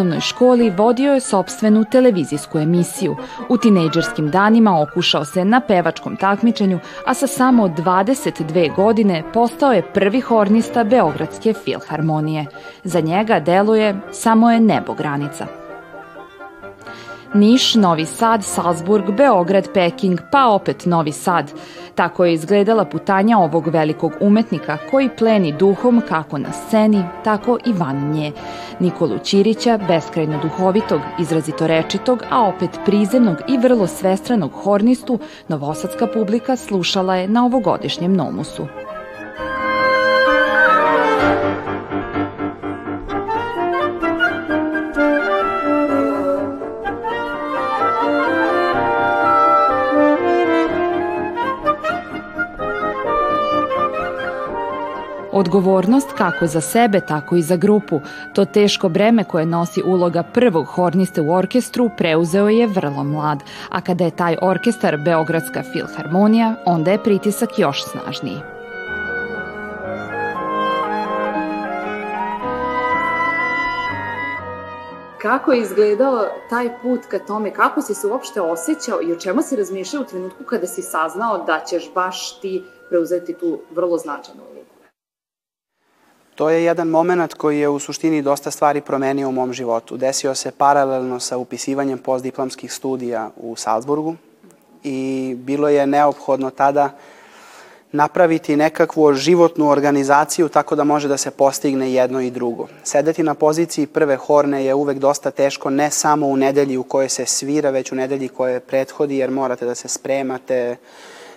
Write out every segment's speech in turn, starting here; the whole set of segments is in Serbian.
osnovnoj školi vodio je sobstvenu televizijsku emisiju. U tinejdžerskim danima okušao se na pevačkom takmičenju, a sa samo 22 godine postao je prvi hornista Beogradske filharmonije. Za njega deluje samo je nebo granica. Niš, Novi Sad, Salzburg, Beograd, Peking, pa opet Novi Sad. Tako je izgledala putanja ovog velikog umetnika koji pleni duhom kako na sceni, tako i van nje. Nikolu Ćirića, beskrajno duhovitog, izrazito rečitog, a opet prizemnog i vrlo svestranog hornistu, novosadska publika slušala je na ovogodišnjem nomusu. Odgovornost kako za sebe, tako i za grupu. To teško breme koje nosi uloga prvog horniste u orkestru preuzeo je vrlo mlad, a kada je taj orkestar Beogradska filharmonija, onda je pritisak još snažniji. Kako je izgledao taj put ka tome, kako si se uopšte osjećao i o čemu si razmišljao u trenutku kada si saznao da ćeš baš ti preuzeti tu vrlo značajnu ulogu? To je jedan moment koji je u suštini dosta stvari promenio u mom životu. Desio se paralelno sa upisivanjem postdiplomskih studija u Salzburgu i bilo je neophodno tada napraviti nekakvu životnu organizaciju tako da može da se postigne jedno i drugo. Sedeti na poziciji prve horne je uvek dosta teško, ne samo u nedelji u kojoj se svira, već u nedelji koje prethodi, jer morate da se spremate.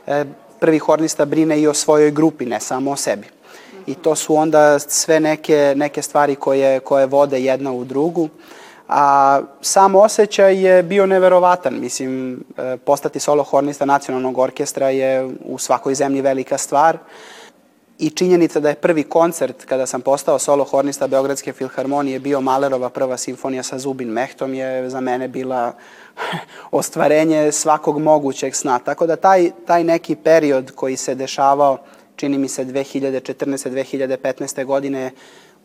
E, prvi hornista brine i o svojoj grupi, ne samo o sebi i to su onda sve neke, neke stvari koje, koje vode jedna u drugu. A sam osjećaj je bio neverovatan. Mislim, e, postati solo hornista nacionalnog orkestra je u svakoj zemlji velika stvar. I činjenica da je prvi koncert kada sam postao solo hornista Beogradske filharmonije bio Malerova prva simfonija sa Zubin Mehtom je za mene bila ostvarenje svakog mogućeg sna. Tako da taj, taj neki period koji se dešavao čini mi se 2014. 2015. godine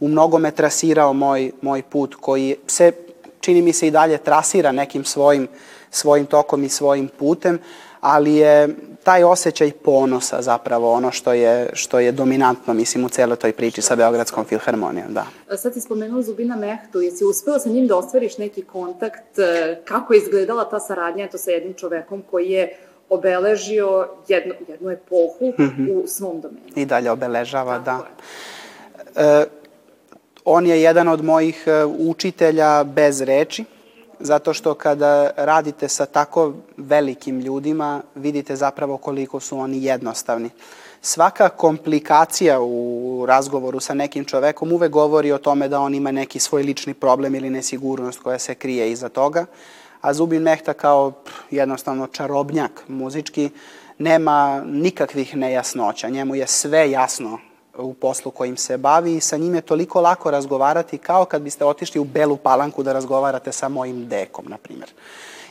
u mnogome trasirao moj, moj put koji se čini mi se i dalje trasira nekim svojim, svojim tokom i svojim putem, ali je taj osjećaj ponosa zapravo ono što je, što je dominantno, mislim, u celoj toj priči sa Beogradskom filharmonijom, da. Sad si spomenuo Zubina Mehtu, jesi uspeo sa njim da ostvariš neki kontakt, kako je izgledala ta saradnja to sa jednim čovekom koji je obeležio jednu, jednu epohu mm -hmm. u svom domenu. I dalje obeležava, Tako da. Je. E, on je jedan od mojih e, učitelja bez reči, zato što kada radite sa tako velikim ljudima, vidite zapravo koliko su oni jednostavni. Svaka komplikacija u razgovoru sa nekim čovekom uvek govori o tome da on ima neki svoj lični problem ili nesigurnost koja se krije iza toga a Zubin Mehta kao jednostavno čarobnjak muzički nema nikakvih nejasnoća. Njemu je sve jasno u poslu kojim se bavi i sa njim je toliko lako razgovarati kao kad biste otišli u Belu Palanku da razgovarate sa mojim dekom, na primjer.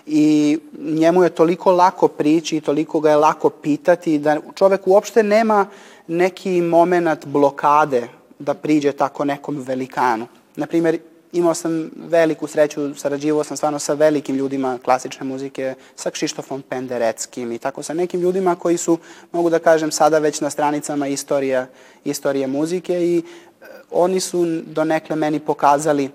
I njemu je toliko lako prići i toliko ga je lako pitati da čovek uopšte nema neki moment blokade da priđe tako nekom velikanu. Naprimjer, imao sam veliku sreću, sarađivao sam stvarno sa velikim ljudima klasične muzike, sa Kšištofom Pendereckim i tako sa nekim ljudima koji su, mogu da kažem, sada već na stranicama istorija, istorije muzike i e, oni su donekle meni pokazali e,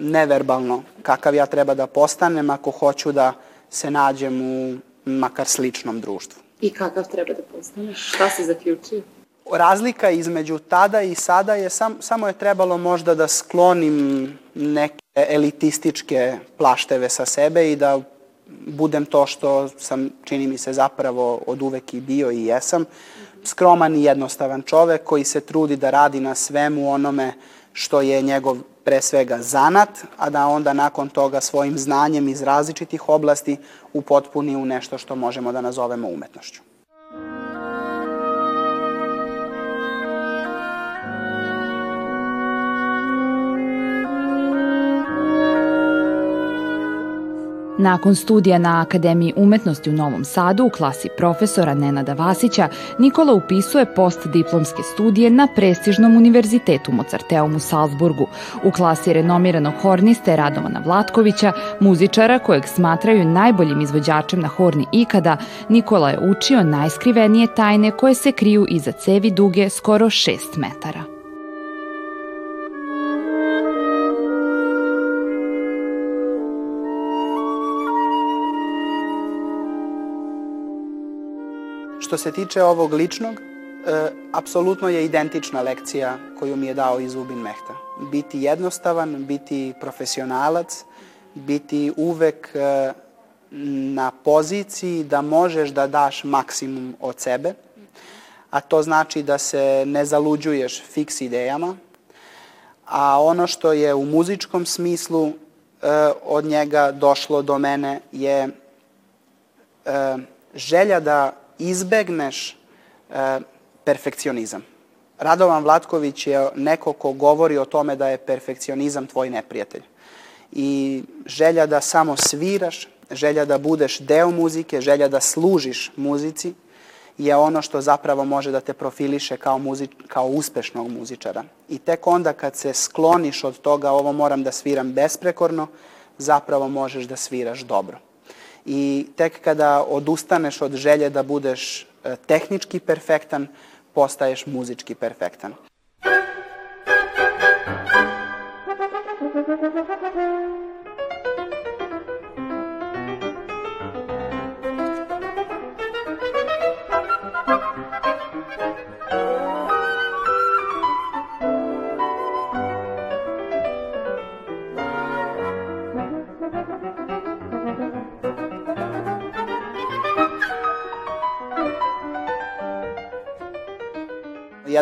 neverbalno kakav ja treba da postanem ako hoću da se nađem u makar sličnom društvu. I kakav treba da postaneš? Šta si zaključio? Razlika između tada i sada je sam, samo je trebalo možda da sklonim neke elitističke plašteve sa sebe i da budem to što sam, čini mi se, zapravo od uvek i bio i jesam. Skroman i jednostavan čovek koji se trudi da radi na svemu onome što je njegov pre svega zanat, a da onda nakon toga svojim znanjem iz različitih oblasti upotpuni u nešto što možemo da nazovemo umetnošću. Nakon studija na Akademiji umetnosti u Novom Sadu u klasi profesora Nenada Vasića, Nikola upisuje postdiplomske studije na prestižnom univerzitetu Mozarteum u Salzburgu, u klasi renomiranog horniste Radovana Vlatkovića, muzičara kojeg smatraju najboljim izvođačem na horni ikada, Nikola je učio najskrivenije tajne koje se kriju iza cevi duge skoro 6 metara. Što se tiče ovog ličnog, e, apsolutno je identična lekcija koju mi je dao i Zubin Mehta. Biti jednostavan, biti profesionalac, biti uvek e, na poziciji da možeš da daš maksimum od sebe, a to znači da se ne zaluđuješ fiks idejama, a ono što je u muzičkom smislu e, od njega došlo do mene je e, želja da izbegneš e, perfekcionizam. Radovan Vlatković je neko ko govori o tome da je perfekcionizam tvoj neprijatelj. I želja da samo sviraš, želja da budeš deo muzike, želja da služiš muzici je ono što zapravo može da te profiliše kao, muzič, kao uspešnog muzičara. I tek onda kad se skloniš od toga ovo moram da sviram besprekorno, zapravo možeš da sviraš dobro i tek kada odustaneš od želje da budeš e, tehnički perfektan, postaješ muzički perfektan.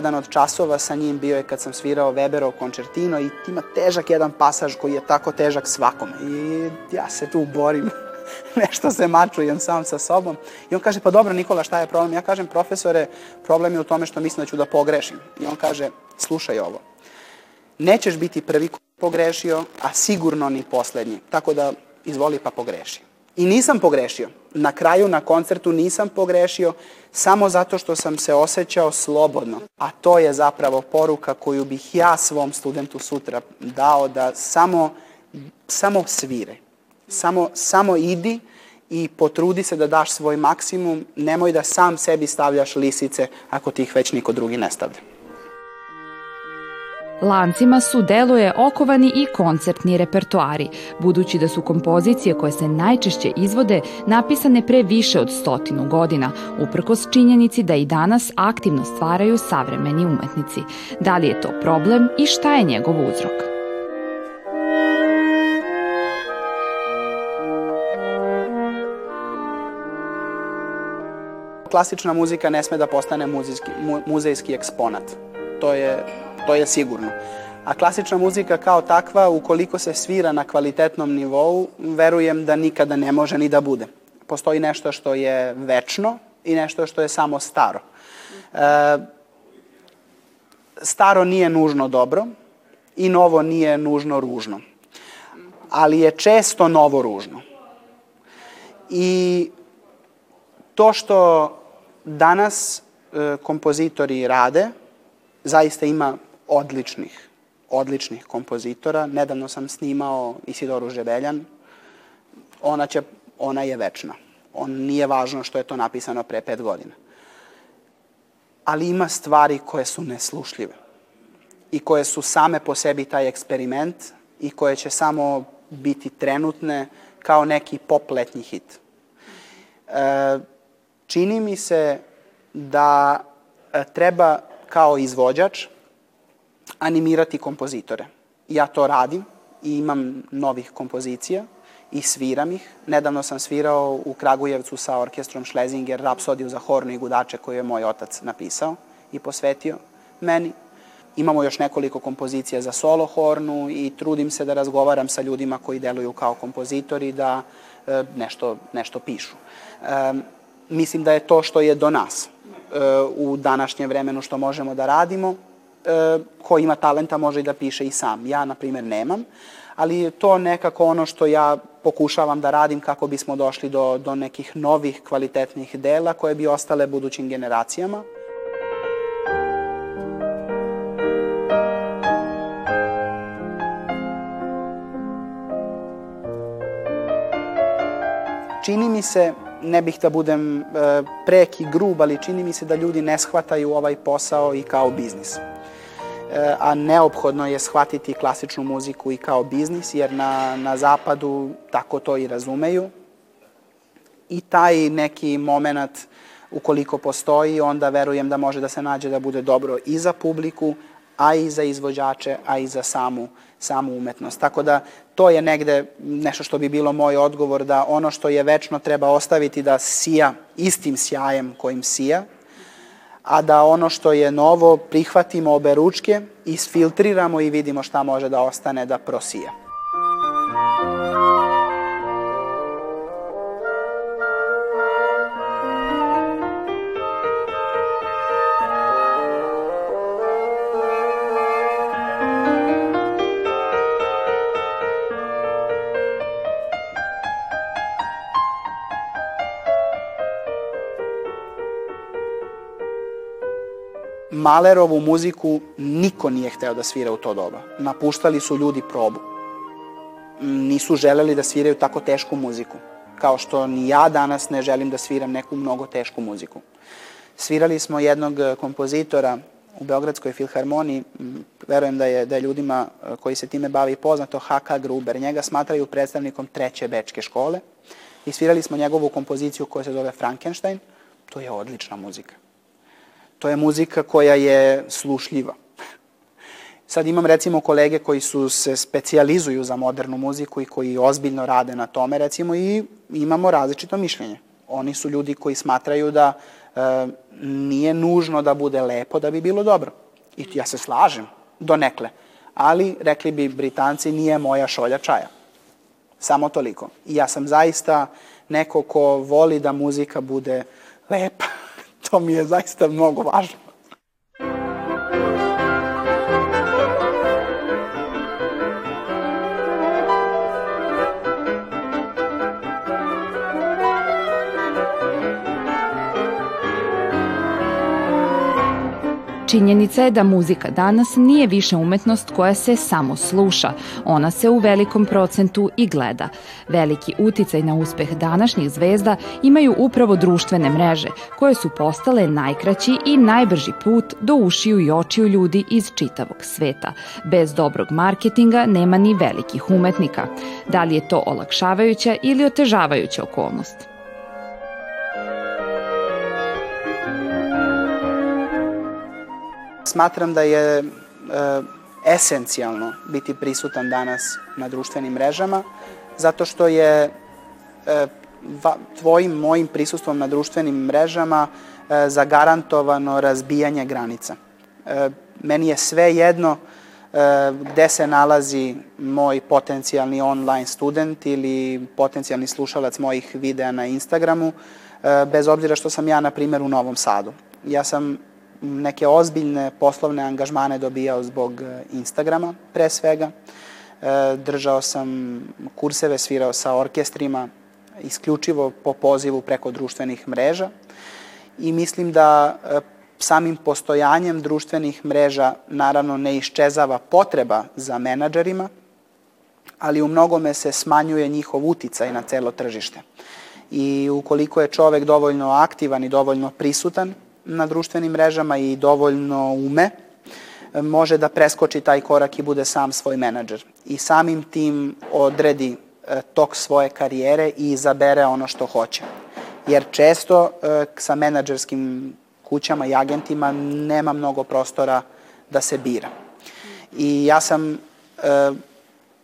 Jedan od časova sa njim bio je kad sam svirao Weberov koncertino i ima težak jedan pasaž koji je tako težak svakome. I ja se tu borim, nešto se mačujem sam sa sobom. I on kaže, pa dobro Nikola, šta je problem? Ja kažem, profesore, problem je u tome što mislim da ću da pogrešim. I on kaže, slušaj ovo, nećeš biti prvi ko pogrešio, a sigurno ni poslednji. Tako da, izvoli pa pogreši. I nisam pogrešio. Na kraju, na koncertu nisam pogrešio samo zato što sam se osjećao slobodno. A to je zapravo poruka koju bih ja svom studentu sutra dao da samo, samo svire. Samo, samo idi i potrudi se da daš svoj maksimum. Nemoj da sam sebi stavljaš lisice ako ti ih već niko drugi ne stavlja. Lancima su deluje okovani i koncertni repertoari, budući da su kompozicije koje se najčešće izvode napisane pre više od stotinu godina, uprkos činjenici da i danas aktivno stvaraju savremeni umetnici. Da li je to problem i šta je njegov uzrok? Klasična muzika ne sme da postane muzejski, mu, muzejski eksponat. To je to je sigurno. A klasična muzika kao takva, ukoliko se svira na kvalitetnom nivou, verujem da nikada ne može ni da bude. Postoji nešto što je večno i nešto što je samo staro. E, staro nije nužno dobro i novo nije nužno ružno. Ali je često novo ružno. I to što danas e, kompozitori rade, zaista ima odličnih, odličnih kompozitora. Nedavno sam snimao Isidoru Žebeljan. Ona, će, ona je večna. On nije važno što je to napisano pre pet godina. Ali ima stvari koje su neslušljive i koje su same po sebi taj eksperiment i koje će samo biti trenutne kao neki pop letnji hit. E, čini mi se da e, treba kao izvođač animirati kompozitore. Ja to radim i imam novih kompozicija i sviram ih. Nedavno sam svirao u Kragujevcu sa orkestrom Schlesinger Rapsodiju za hornu i gudače koju je moj otac napisao i posvetio meni. Imamo još nekoliko kompozicija za solo hornu i trudim se da razgovaram sa ljudima koji deluju kao kompozitori da e, nešto, nešto pišu. E, mislim da je to što je do nas e, u današnjem vremenu što možemo da radimo e, ko ima talenta može i da piše i sam. Ja, na primjer, nemam, ali je to nekako ono što ja pokušavam da radim kako bismo došli do, do nekih novih kvalitetnih dela koje bi ostale budućim generacijama. Čini mi se, ne bih da budem e, prek i grub, ali čini mi se da ljudi ne shvataju ovaj posao i kao biznis. E, a neophodno je shvatiti klasičnu muziku i kao biznis, jer na, na zapadu tako to i razumeju. I taj neki moment, ukoliko postoji, onda verujem da može da se nađe da bude dobro i za publiku, a i za izvođače, a i za samu, samu umetnost. Tako da to je negde nešto što bi bilo moj odgovor, da ono što je večno treba ostaviti da sija istim sjajem kojim sija, a da ono što je novo prihvatimo obe ručke, isfiltriramo i vidimo šta može da ostane da prosija. Malerovu muziku niko nije hteo da svira u to doba. Napuštali su ljudi probu. Nisu želeli da sviraju tako tešku muziku. Kao što ni ja danas ne želim da sviram neku mnogo tešku muziku. Svirali smo jednog kompozitora u Beogradskoj filharmoniji, verujem da je, da je ljudima e, koji se time bavi poznato, H.K. Gruber. Njega smatraju predstavnikom treće bečke škole i svirali smo njegovu kompoziciju koja se zove Frankenstein. To je odlična muzika. To je muzika koja je slušljiva. Sad imam recimo kolege koji su se specijalizuju za modernu muziku i koji ozbiljno rade na tome recimo i imamo različito mišljenje. Oni su ljudi koji smatraju da e, nije nužno da bude lepo da bi bilo dobro. I ja se slažem, do nekle. Ali, rekli bi Britanci, nije moja šolja čaja. Samo toliko. I ja sam zaista neko ko voli da muzika bude lepa, to mi je zaista mnogo važno. Činjenica je da muzika danas nije više umetnost koja se samo sluša, ona se u velikom procentu i gleda. Veliki uticaj na uspeh današnjih zvezda imaju upravo društvene mreže, koje su postale najkraći i najbrži put do ušiju i očiju ljudi iz čitavog sveta. Bez dobrog marketinga nema ni velikih umetnika. Da li je to olakšavajuća ili otežavajuća okolnost? Smatram da je e, esencijalno biti prisutan danas na društvenim mrežama, zato što je e, va, tvojim, mojim prisustvom na društvenim mrežama e, zagarantovano razbijanje granica. E, meni je sve jedno e, gde se nalazi moj potencijalni online student ili potencijalni slušalac mojih videa na Instagramu, e, bez obzira što sam ja, na primjer, u Novom Sadu. Ja sam neke ozbiljne poslovne angažmane dobijao zbog e, Instagrama, pre svega. E, držao sam kurseve, svirao sa orkestrima, isključivo po pozivu preko društvenih mreža i mislim da e, samim postojanjem društvenih mreža naravno ne iščezava potreba za menadžerima, ali u mnogome se smanjuje njihov uticaj na celo tržište. I ukoliko je čovek dovoljno aktivan i dovoljno prisutan, na društvenim mrežama i dovoljno ume, može da preskoči taj korak i bude sam svoj menadžer. I samim tim odredi e, tok svoje karijere i izabere ono što hoće. Jer često e, sa menadžerskim kućama i agentima nema mnogo prostora da se bira. I ja sam, e,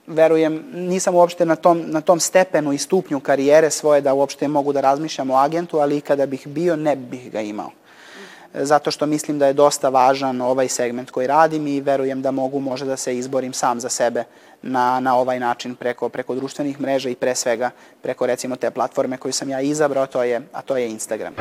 verujem, nisam uopšte na tom, na tom stepenu i stupnju karijere svoje da uopšte mogu da razmišljam o agentu, ali i kada bih bio, ne bih ga imao zato što mislim da je dosta važan ovaj segment koji radim i verujem da mogu možda da se izborim sam za sebe na, na ovaj način preko, preko društvenih mreža i pre svega preko recimo te platforme koju sam ja izabrao, to je, a to je Instagram.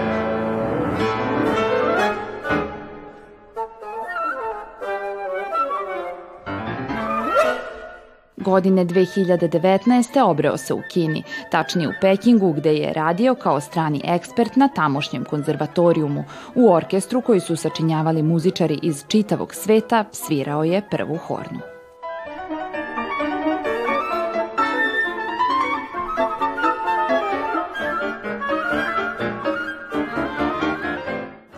Godine 2019. obreo se u Kini, tačnije u Pekingu gde je radio kao strani ekspert na tamošnjem konzervatorijumu. U orkestru koji su sačinjavali muzičari iz čitavog sveta svirao je prvu hornu.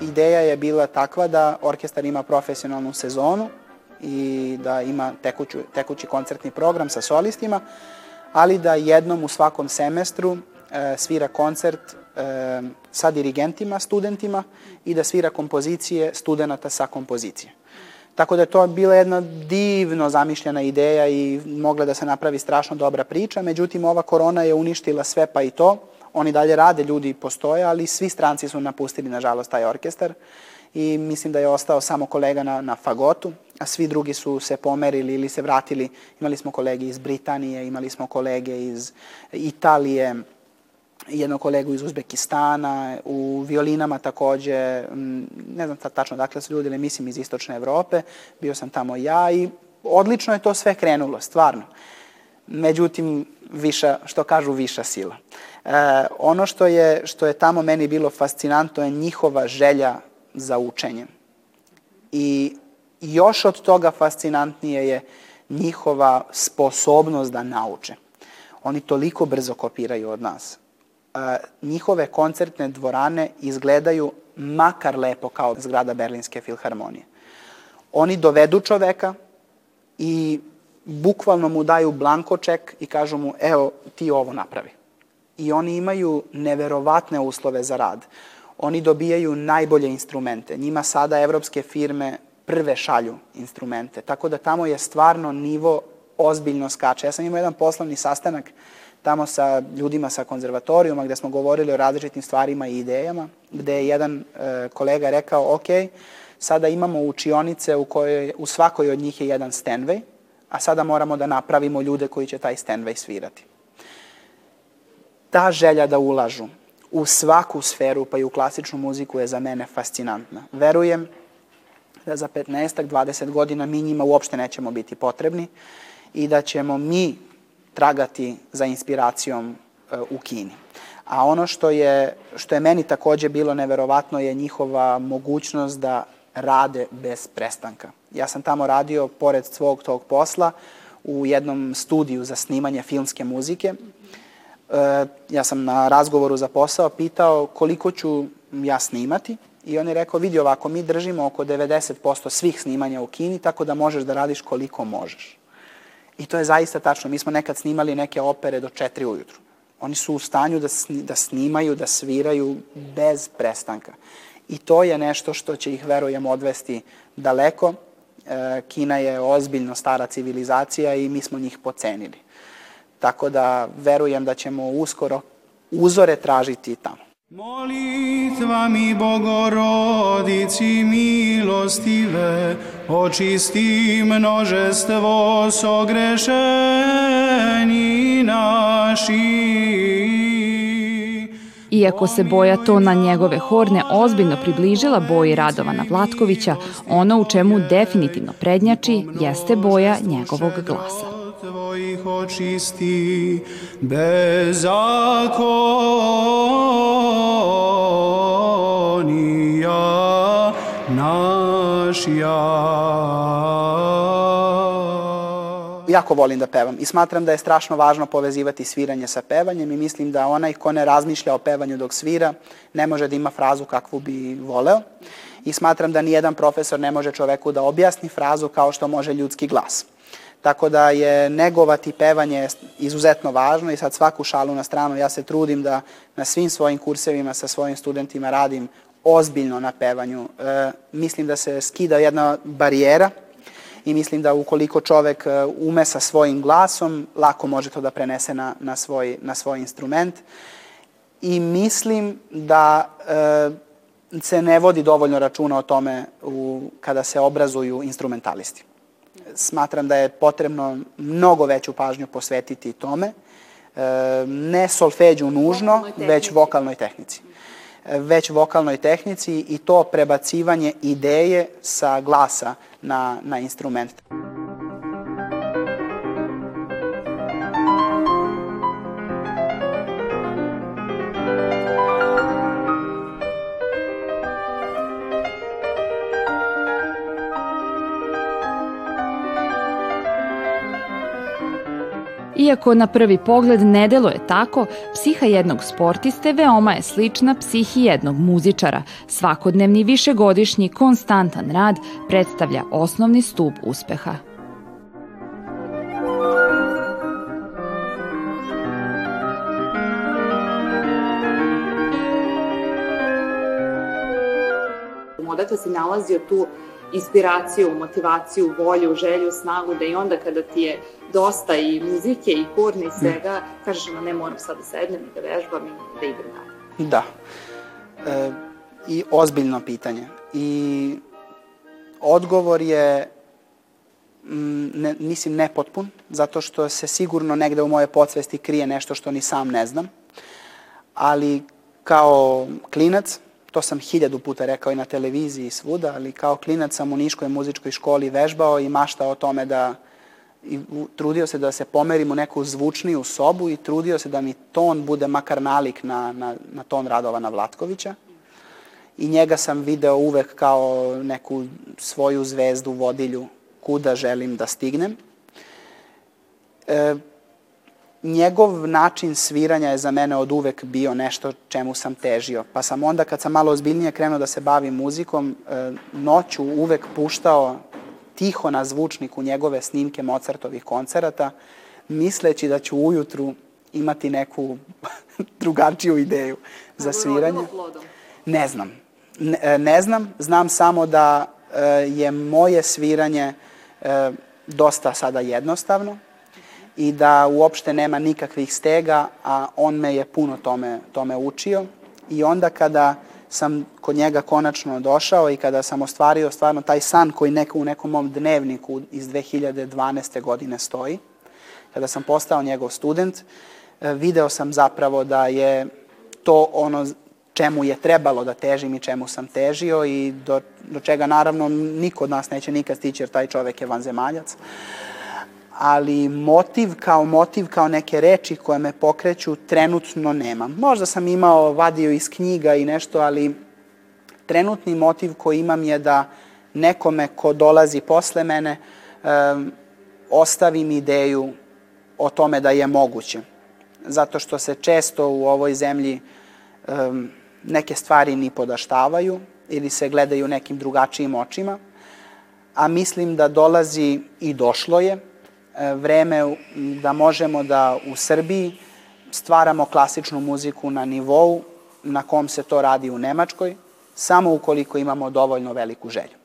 Ideja je bila takva da orkestar ima profesionalnu sezonu i da ima tekuću, tekući koncertni program sa solistima, ali da jednom u svakom semestru e, svira koncert e, sa dirigentima, studentima i da svira kompozicije studenta sa kompozicije. Tako da je to bila jedna divno zamišljena ideja i mogla da se napravi strašno dobra priča, međutim ova korona je uništila sve pa i to. Oni dalje rade, ljudi postoje, ali svi stranci su napustili, nažalost, taj orkestar i mislim da je ostao samo kolega na, na fagotu, a svi drugi su se pomerili ili se vratili. Imali smo kolege iz Britanije, imali smo kolege iz Italije, jednog kolegu iz Uzbekistana, u violinama takođe, ne znam tačno dakle su ljudi, ali mislim iz Istočne Evrope, bio sam tamo ja i odlično je to sve krenulo, stvarno. Međutim, viša, što kažu, viša sila. E, ono što je, što je tamo meni bilo fascinantno je njihova želja za učenjem. I još od toga fascinantnije je njihova sposobnost da nauče. Oni toliko brzo kopiraju od nas. E, njihove koncertne dvorane izgledaju makar lepo kao zgrada Berlinske filharmonije. Oni dovedu čoveka i bukvalno mu daju blanko ček i kažu mu, evo, ti ovo napravi. I oni imaju neverovatne uslove za rad. Oni dobijaju najbolje instrumente. Njima sada evropske firme prve šalju instrumente. Tako da tamo je stvarno nivo ozbiljno skače. Ja sam imao jedan poslovni sastanak tamo sa ljudima sa konzervatorijuma gde smo govorili o različitim stvarima i idejama, gde je jedan e, kolega rekao, ok, sada imamo učionice u, kojoj, u svakoj od njih je jedan Stenway, a sada moramo da napravimo ljude koji će taj Stenway svirati. Ta želja da ulažu u svaku sferu, pa i u klasičnu muziku, je za mene fascinantna. Verujem da za 15-20 godina mi njima uopšte nećemo biti potrebni i da ćemo mi tragati za inspiracijom e, u Kini. A ono što je, što je meni takođe bilo neverovatno je njihova mogućnost da rade bez prestanka. Ja sam tamo radio, pored svog tog posla, u jednom studiju za snimanje filmske muzike. E, ja sam na razgovoru za posao pitao koliko ću ja snimati i on je rekao, vidi ovako, mi držimo oko 90% svih snimanja u Kini, tako da možeš da radiš koliko možeš. I to je zaista tačno. Mi smo nekad snimali neke opere do 4 ujutru. Oni su u stanju da, sni, da snimaju, da sviraju bez prestanka. I to je nešto što će ih, verujem, odvesti daleko. E, Kina je ozbiljno stara civilizacija i mi smo njih pocenili. Tako da verujem da ćemo uskoro uzore tražiti tamo. Molitva mi Bogorodici milostive, očisti množestvo sogrešeni naši. Iako se boja to na njegove horne ozbiljno približila boji Radovana Vlatkovića, ono u čemu definitivno prednjači jeste boja njegovog glasa tvojih očisti bezakonija našja. Jako volim da pevam i smatram da je strašno važno povezivati sviranje sa pevanjem i mislim da onaj ko ne razmišlja o pevanju dok svira ne može da ima frazu kakvu bi voleo i smatram da nijedan profesor ne može čoveku da objasni frazu kao što može ljudski glas. Tako da je negovati pevanje izuzetno važno i sad svaku šalu na stranu ja se trudim da na svim svojim kursevima sa svojim studentima radim ozbiljno na pevanju. E, mislim da se skida jedna barijera i mislim da ukoliko čovek e, ume sa svojim glasom, lako može to da prenese na, na, svoj, na svoj instrument. I mislim da e, se ne vodi dovoljno računa o tome u, kada se obrazuju instrumentalisti smatram da je potrebno mnogo veću pažnju posvetiti tome, e, ne solfeđu nužno, već vokalnoj tehnici. E, već vokalnoj tehnici i to prebacivanje ideje sa glasa na, na instrument. Iako na prvi pogled ne deluje tako, psiha jednog sportiste veoma je slična psihi jednog muzičara. Svakodnevni višegodišnji konstantan rad predstavlja osnovni stup uspeha. Odakle si nalazio tu inspiraciju, motivaciju, volju, želju, snagu, da i onda kada ti je dosta i muzike i kurne i svega, mm. kažeš ono, ne moram sad da sednem i da vežbam i da igram dalje. Da. E, I ozbiljno pitanje. I odgovor je ne, mislim nepotpun, zato što se sigurno negde u moje podsvesti krije nešto što ni sam ne znam. Ali kao klinac, to sam hiljadu puta rekao i na televiziji i svuda, ali kao klinac sam u Niškoj muzičkoj školi vežbao i maštao o tome da i trudio se da se pomerim u neku zvučniju sobu i trudio se da mi ton bude makar nalik na, na, na ton Radovana Vlatkovića. I njega sam video uvek kao neku svoju zvezdu, vodilju, kuda želim da stignem. E, njegov način sviranja je za mene od uvek bio nešto čemu sam težio. Pa sam onda kad sam malo ozbiljnije krenuo da se bavim muzikom, e, noću uvek puštao tiho na zvučniku njegove snimke Mozartovih koncerata, misleći da ću ujutru imati neku drugačiju ideju za sviranje. Ne znam. Ne, e, ne znam, znam samo da e, je moje sviranje dosta sada jednostavno, i da uopšte nema nikakvih stega, a on me je puno tome, tome učio. I onda kada sam kod njega konačno došao i kada sam ostvario stvarno taj san koji neko u nekom mom dnevniku iz 2012. godine stoji, kada sam postao njegov student, e, video sam zapravo da je to ono čemu je trebalo da težim i čemu sam težio i do, do čega naravno niko od nas neće nikad stići jer taj čovek je vanzemaljac. Uh, ali motiv kao motiv, kao neke reči koje me pokreću, trenutno nemam. Možda sam imao, vadio iz knjiga i nešto, ali trenutni motiv koji imam je da nekome ko dolazi posle mene um, ostavim ideju o tome da je moguće. Zato što se često u ovoj zemlji um, neke stvari ni podaštavaju ili se gledaju nekim drugačijim očima, a mislim da dolazi i došlo je vreme da možemo da u Srbiji stvaramo klasičnu muziku na nivou na kom se to radi u Nemačkoj, samo ukoliko imamo dovoljno veliku želju.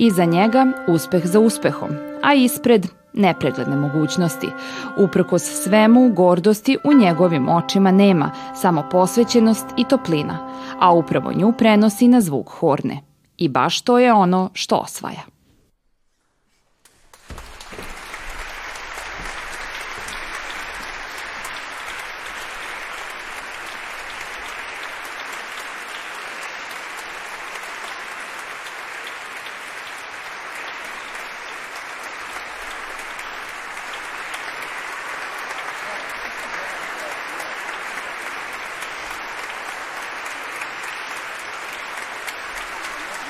Iza njega uspeh za uspehom, a ispred nepregledne mogućnosti. Uprkos svemu, gordosti u njegovim očima nema, samo posvećenost i toplina, a upravo nju prenosi na zvuk horne. I baš to je ono što osvaja.